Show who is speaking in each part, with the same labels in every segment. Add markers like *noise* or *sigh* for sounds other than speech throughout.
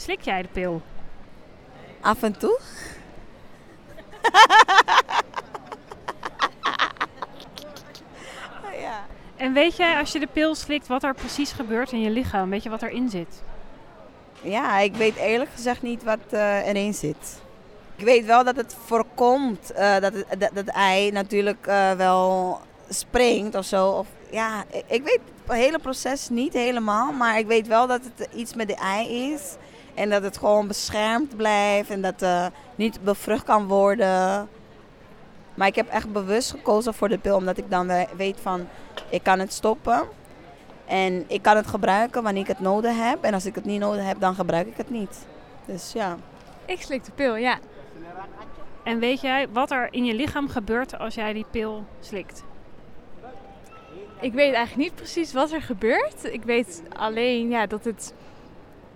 Speaker 1: Slik jij de pil?
Speaker 2: Af en toe. *laughs* ja.
Speaker 1: En weet jij als je de pil slikt wat er precies gebeurt in je lichaam? Weet je wat erin zit?
Speaker 2: ja, ik weet eerlijk gezegd niet wat eh, erin zit. Ik weet wel dat het voorkomt eh, dat, het, dat ei natuurlijk eh, wel springt of zo. Of, ja, ik, ik weet het hele proces niet helemaal, maar ik weet wel dat het iets met de ei is. En dat het gewoon beschermd blijft en dat het niet bevrucht kan worden. Maar ik heb echt bewust gekozen voor de pil, omdat ik dan we- weet van, ik kan het stoppen. En ik kan het gebruiken wanneer ik het nodig heb. En als ik het niet nodig heb, dan gebruik ik het niet. Dus ja.
Speaker 3: Ik slik de pil, ja.
Speaker 1: En weet jij wat er in je lichaam gebeurt als jij die pil slikt?
Speaker 3: Ik weet eigenlijk niet precies wat er gebeurt. Ik weet alleen ja, dat het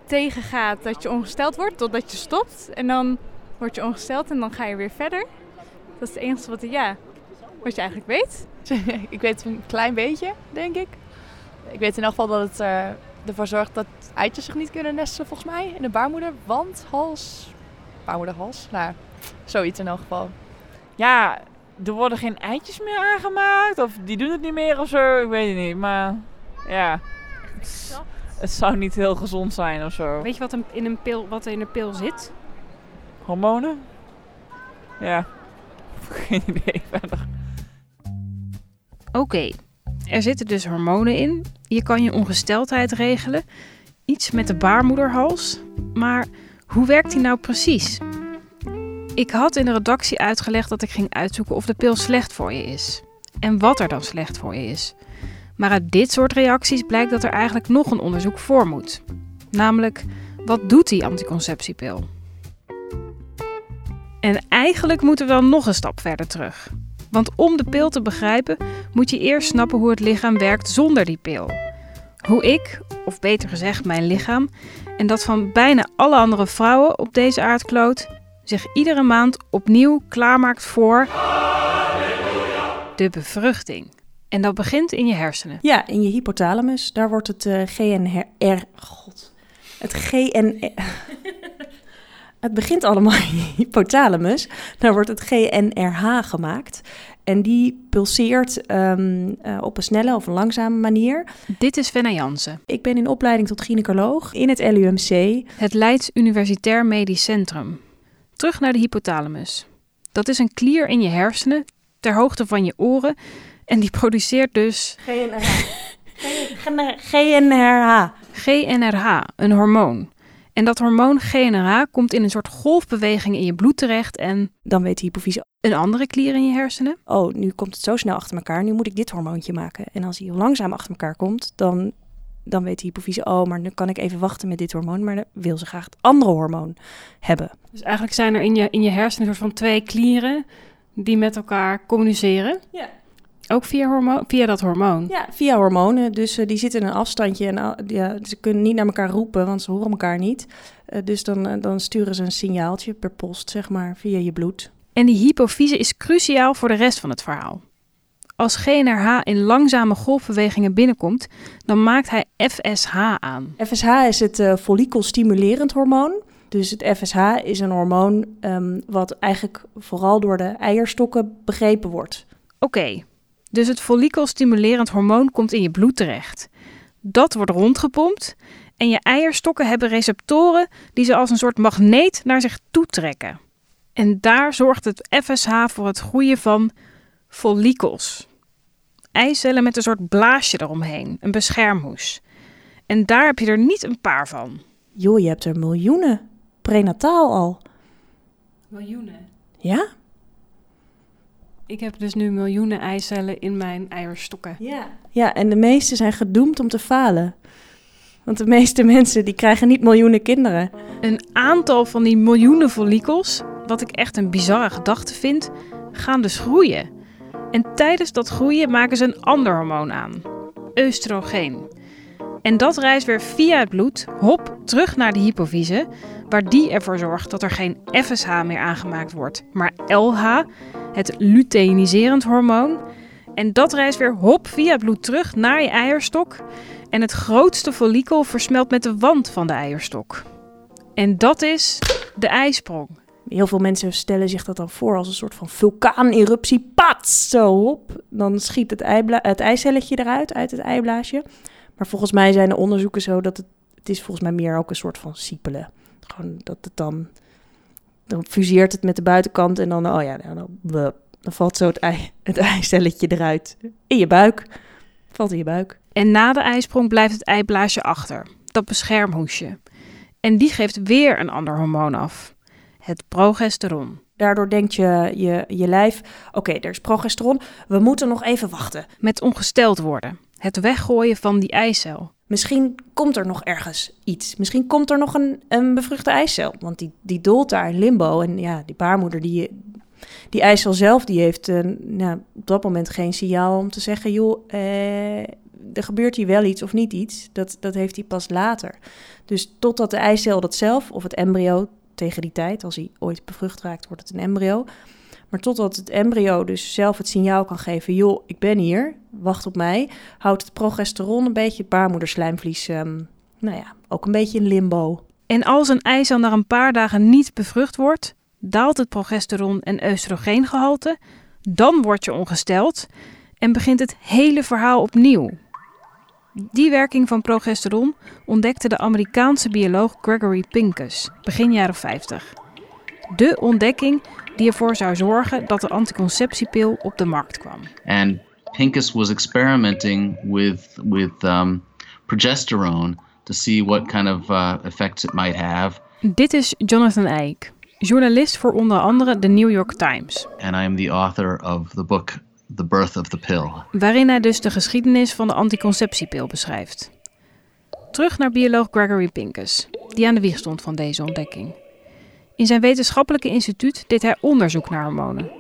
Speaker 3: tegengaat dat je ongesteld wordt totdat je stopt. En dan word je ongesteld en dan ga je weer verder. Dat is het enige wat, ja, wat je eigenlijk weet. *laughs*
Speaker 4: ik weet een klein beetje, denk ik. Ik weet in elk geval dat het eh, ervoor zorgt dat eitjes zich niet kunnen nestelen, volgens mij, in de baarmoeder. Want, hals, baarmoederhals, nou, zoiets in elk geval.
Speaker 5: Ja, er worden geen eitjes meer aangemaakt. Of die doen het niet meer of zo. Ik weet het niet. Maar ja. Het, zou niet heel gezond zijn of zo.
Speaker 1: Weet je wat een- in een pil, wat er in een pil zit?
Speaker 5: Hormonen? Ja. *laughs* Geen idee verder.
Speaker 1: Oké, er zitten dus hormonen in. Je kan je ongesteldheid regelen. Iets met de baarmoederhals. Maar hoe werkt die nou precies? Ik had in de redactie uitgelegd dat ik ging uitzoeken of de pil slecht voor je is. En wat er dan slecht voor je is. Maar uit dit soort reacties blijkt dat er eigenlijk nog een onderzoek voor moet. Namelijk, wat doet die anticonceptiepil? En eigenlijk moeten we dan nog een stap verder terug. Want om de pil te begrijpen, moet je eerst snappen hoe het lichaam werkt zonder die pil. Hoe ik, of beter gezegd mijn lichaam, en dat van bijna alle andere vrouwen op deze aardkloot, zich iedere maand opnieuw klaarmaakt voor de bevruchting. En dat begint in je hersenen.
Speaker 6: Ja, in je hypothalamus, daar wordt het eh, GNR... God. Het GNR... *laughs* het begint allemaal in je hypothalamus. Daar wordt het GNRH gemaakt. En die pulseert ehm, eh, op een snelle of een langzame manier.
Speaker 1: Dit is Venna Jansen,
Speaker 6: Ik ben in opleiding tot gynaecoloog in het LUMC.
Speaker 1: het Leids Universitair Medisch Centrum. Terug naar de hypothalamus. Dat is een klier in je hersenen, ter hoogte van je oren, en die produceert dus
Speaker 6: GNRH. GNRH.
Speaker 1: GNRH, een hormoon. En dat hormoon GNRH komt in een soort golfbeweging in je bloed terecht en
Speaker 6: Dan weet de hypofyse,
Speaker 1: een andere klier in je hersenen.
Speaker 6: oh, nu komt het zo snel achter elkaar. Nu moet ik dit hormoontje maken. En als hij langzaam achter elkaar komt, dan, dan weet de hypofyse, oh, maar nu kan ik even wachten met dit hormoon. Maar dan wil ze graag het andere hormoon hebben.
Speaker 1: Dus eigenlijk zijn er in je, in je hersenen een soort van twee klieren die met elkaar communiceren.
Speaker 6: Ja.
Speaker 1: Ook via, hormo- via dat hormoon.
Speaker 6: Ja, via hormonen. Dus eh, die zitten in een afstandje en ja, ze kunnen niet naar elkaar roepen, want ze horen elkaar niet. Eh, dus dan, eh, dan sturen ze een signaaltje per post, zeg maar, via je bloed.
Speaker 1: En die hypofyse is cruciaal voor de rest van het verhaal. Als GNRH in langzame golfbewegingen binnenkomt, dan maakt hij FSH aan.
Speaker 6: FSH is het eh follikelstimulerend hormoon. Dus het FSH is een hormoon ehm, wat eigenlijk vooral door de eierstokken begrepen wordt.
Speaker 1: Oké, dus het follikelstimulerend hormoon komt in je bloed terecht. Dat wordt rondgepompt en je eierstokken hebben receptoren die ze als een soort magneet naar zich toe trekken. En daar zorgt het FSH voor het groeien van follikels. Eicellen met een soort blaasje eromheen, een beschermhoes. En daar heb je er niet een paar van.
Speaker 6: Joh, je hebt er miljoenen. Prenataal al.
Speaker 1: Miljoenen.
Speaker 6: Ja?
Speaker 1: Ik heb dus nu miljoenen eicellen in mijn eierstokken.
Speaker 6: Ja. Ja, en de meeste zijn gedoemd om te falen. Want de meeste *laughs* mensen die krijgen niet miljoenen kinderen.
Speaker 1: Een aantal van die miljoenen follikels, wat ik echt een bizarre gedachte vind, gaan dus groeien. En tijdens dat groeien maken ze een ander hormoon aan, oestrogeen. En dat reist weer via het bloed, hop, terug naar de hypofyse, waar die ervoor zorgt dat er geen FSH meer aangemaakt wordt, maar LH, het luteiniserend hormoon. En dat reist weer hop via het bloed terug naar je eierstok. En het grootste follikel versmelt met de wand van de eierstok. En dat is de ijsprong.
Speaker 6: Heel veel mensen stellen zich dat dan voor als een soort van vulkaaneruptie. Pats, zo op. Dan schiet het, het eicelletje eruit, uit het eiblaasje. Maar volgens mij zijn de onderzoeken zo dat het... Het is volgens mij meer ook een soort van siepelen. Gewoon dat het dan... Dan fuseert het met de buitenkant en dan... Oh ja, nou, dan, valt zo het, ei, het eicelletje eruit. In je buik. Valt in je buik.
Speaker 1: En na de ijsprong blijft het eiblaasje achter, dat beschermhoesje. En die geeft weer een ander hormoon af, het progesteron.
Speaker 6: Daardoor denkt je, je, je lijf... Oké, er is progesteron. We moeten nog even wachten.
Speaker 1: Met ongesteld worden, het weggooien van die eicel.
Speaker 6: Misschien komt er nog ergens iets. Misschien komt er nog een, een bevruchte eicel. Want die, die dolt daar in limbo. En ja, die baarmoeder, die, die eicel zelf, die heeft eh, nou, op dat moment geen signaal om te zeggen... joh, eh, er gebeurt hier wel iets of niet iets. Dat, dat heeft hij pas later. Dus totdat de eicel dat zelf, of het embryo tegen die tijd... als hij ooit bevrucht raakt, wordt het een embryo... Maar totdat het embryo dus zelf het signaal kan geven: joh, ik ben hier, wacht op mij, houdt het progesteron een beetje het baarmoederslijmvlies, ehm, nou ja, ook een beetje in limbo.
Speaker 1: En als een eicel na een paar dagen niet bevrucht wordt, daalt het progesteron en oestrogeengehalte, dan word je ongesteld en begint het hele verhaal opnieuw. Die werking van progesteron ontdekte de Amerikaanse bioloog Gregory Pincus begin jaren 50. De ontdekking die ervoor zou zorgen dat de anticonceptiepil op de markt kwam.
Speaker 7: And Pincus was experimenting with with um, progesterone to see what kind of uh, effects it might have.
Speaker 1: Dit is Jonathan Eyck, journalist voor onder andere de New York Times,
Speaker 7: And I am the author of the book The Birth of the Pill.
Speaker 1: waarin hij dus de geschiedenis van de anticonceptiepil beschrijft. Terug naar bioloog Gregory Pincus, die aan de wieg stond van deze ontdekking. In zijn wetenschappelijke instituut deed hij onderzoek naar hormonen,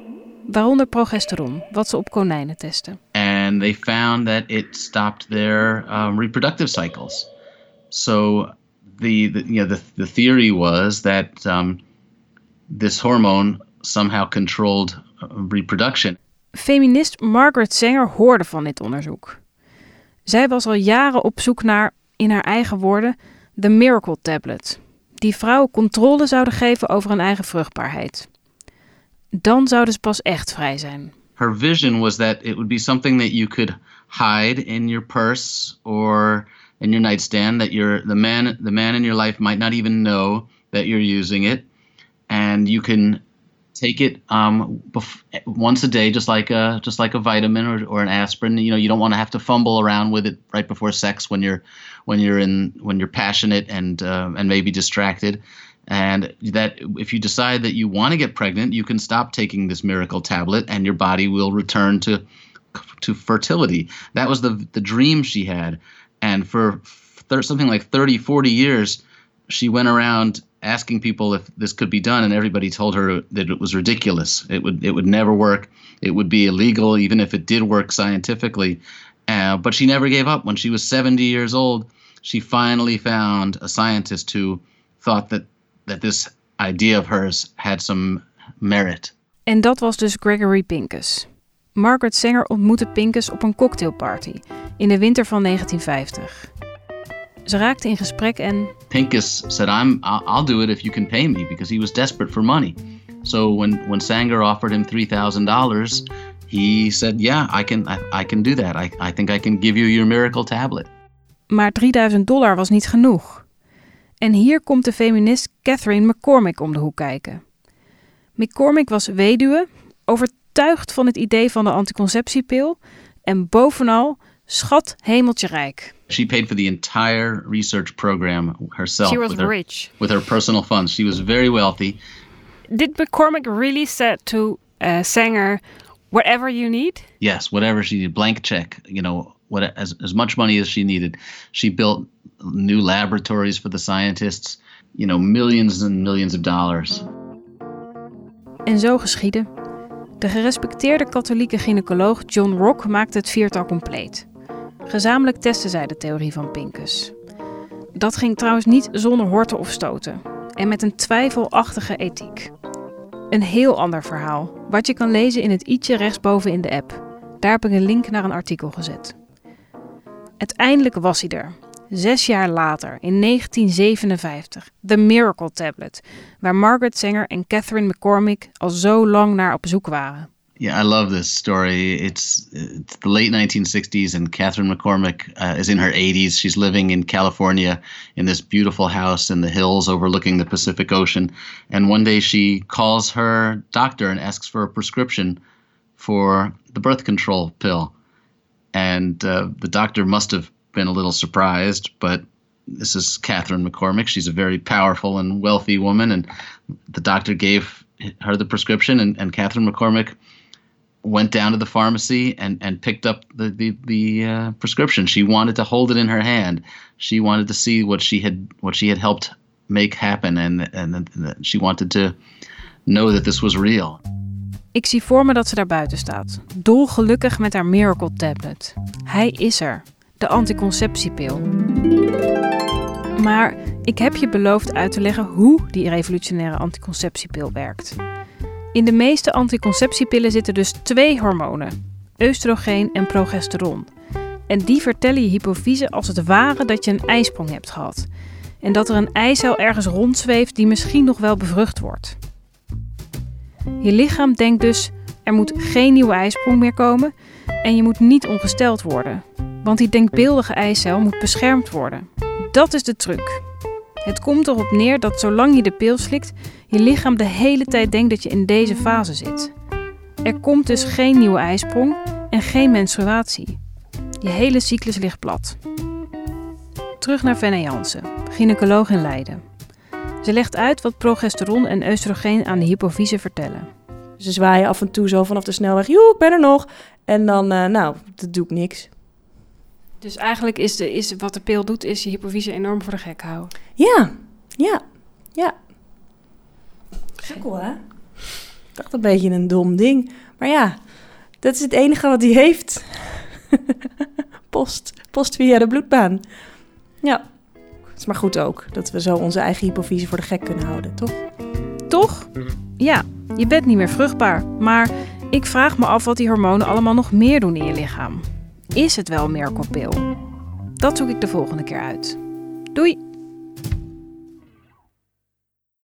Speaker 1: waaronder progesteron, wat ze op konijnen testen.
Speaker 7: and they found that it stopped their um, reproductive cycles. So the, the you know the, the theory was that um, this hormone somehow controlled uh, reproduction.
Speaker 1: Feminist Margaret Sanger hoorde van dit onderzoek. Zij was al jaren op zoek naar, in haar eigen woorden, de miracle tablet, die vrouwen controle zouden geven over hun eigen vruchtbaarheid. Dan zouden ze pas echt vrij zijn.
Speaker 7: Her vision was that it would be something that you could hide in your purse or in your nightstand. That your the man the man in your life might not even know that you're using it, and you can take it um, bef- once a day, just like a just like a vitamin or, or an aspirin. You know, you don't want to have to fumble around with it right before sex when you're when you're in when you're passionate and uh, and maybe distracted. And that if you decide that you want to get pregnant, you can stop taking this miracle tablet, and your body will return to to fertility. That was the the dream she had, and for thir- something like 30, 40 years, she went around asking people if this could be done, and everybody told her that it was ridiculous. It would it would never work. It would be illegal, even if it did work scientifically. Uh, but she never gave up. When she was 70 years old, she finally found a scientist who thought that that this idea of hers had some merit.
Speaker 1: En dat was dus Gregory Pincus. Margaret Sanger ontmoette Pincus op een cocktailparty in de winter van 1950. Ze raakten in gesprek en
Speaker 7: Pincus said, "I'm I'll, do it if you can pay me," because he was desperate for money. So when when Sanger offered him three thousand dollars, he said, "Yeah, I can I, I can do that. I, I think I can give you your miracle tablet."
Speaker 1: Maar 3000 dollar was niet genoeg. En hier komt de feminist Catherine McCormick om de hoek kijken. McCormick was weduwe, overtuigd van het idee van de anticonceptiepil en bovenal schat hemeltje rijk.
Speaker 7: She paid for the entire research program herself
Speaker 1: She was
Speaker 7: with her
Speaker 1: rich.
Speaker 7: with her personal funds. She was very wealthy.
Speaker 1: Did McCormick really said to uh, Sanger, whatever you need?
Speaker 7: Yes, whatever she needed. blank check. You know, what as as much money as she needed. She built new laboratories for the scientists. You know, millions and millions of dollars.
Speaker 1: En zo geschiedde. De gerespecteerde katholieke gynaecoloog John Rock maakte het viertal compleet. Gezamenlijk testten zij de theorie van Pincus. Dat ging trouwens niet zonder horten of stoten en met een twijfelachtige ethiek. Een heel ander verhaal, wat je kan lezen in het i'tje rechtsboven in de app. Daar heb ik een link naar een artikel gezet. Uiteindelijk was hij er. Zes jaar later, in 1957, The Miracle Tablet, waar Margaret Sanger en Catherine McCormick al zo lang naar op zoek waren.
Speaker 7: Yeah, I love this story. It's it's the late 1960s, and Catherine McCormick uh, is in her 80s. She's living in California in this beautiful house in the hills overlooking the Pacific Ocean. And one day she calls her doctor and asks for a prescription for the birth control pill. And uh, the doctor must have been a little surprised, but this is Catherine McCormick. She's a very powerful and wealthy woman, and the doctor gave her the prescription, and, and Catherine McCormick went down to the pharmacy and, and picked up the the, the uh, prescription. She wanted to hold it in her hand. She wanted to see what she had what she had helped make happen, and and, she wanted to know that this was real.
Speaker 1: Ik zie voor me dat ze daar buiten staat, dolgelukkig met haar Miracle Tablet. Hij is er, de anticonceptiepil. Maar ik heb je beloofd uit te leggen hoe die revolutionaire anticonceptiepil werkt. In de meeste anticonceptiepillen zitten dus twee hormonen: oestrogeen en progesteron. En die vertellen je hypofyse als het ware dat je een ijsprong hebt gehad. En dat er een eicel ergens rondzweeft die misschien nog wel bevrucht wordt. Je lichaam denkt dus: er moet geen nieuwe ijsprong meer komen en je moet niet ongesteld worden. Want die denkbeeldige eicel moet beschermd worden. Dat is de truc. Het komt erop neer dat zolang je de pil slikt, je lichaam de hele tijd denkt dat je in deze fase zit. Er komt dus geen nieuwe ijsprong en geen menstruatie. Je hele cyclus ligt plat. Terug naar Venne Jansen, gynaecoloog in Leiden. Ze legt uit wat progesteron en oestrogeen aan de hypofyse vertellen.
Speaker 6: Ze zwaaien af en toe zo vanaf de snelweg. Joe, ik ben er nog. En dan, uh, nou, dat doe ik niks.
Speaker 1: Dus eigenlijk is, de, is wat de pil doet, is je hypofyse enorm voor de gek houden.
Speaker 6: Ja, ja, ja. Gekkel, hè? Ik dacht een beetje een dom ding. Maar ja, dat is het enige wat hij heeft. *laughs* post, post via de bloedbaan. Ja, het is maar goed ook dat we zo onze eigen hypofyse voor de gek kunnen houden, toch?
Speaker 1: Toch? Ja, je bent niet meer vruchtbaar. Maar ik vraag me af wat die hormonen allemaal nog meer doen in je lichaam. Is het wel pill? Dat zoek ik de volgende keer uit. Doei!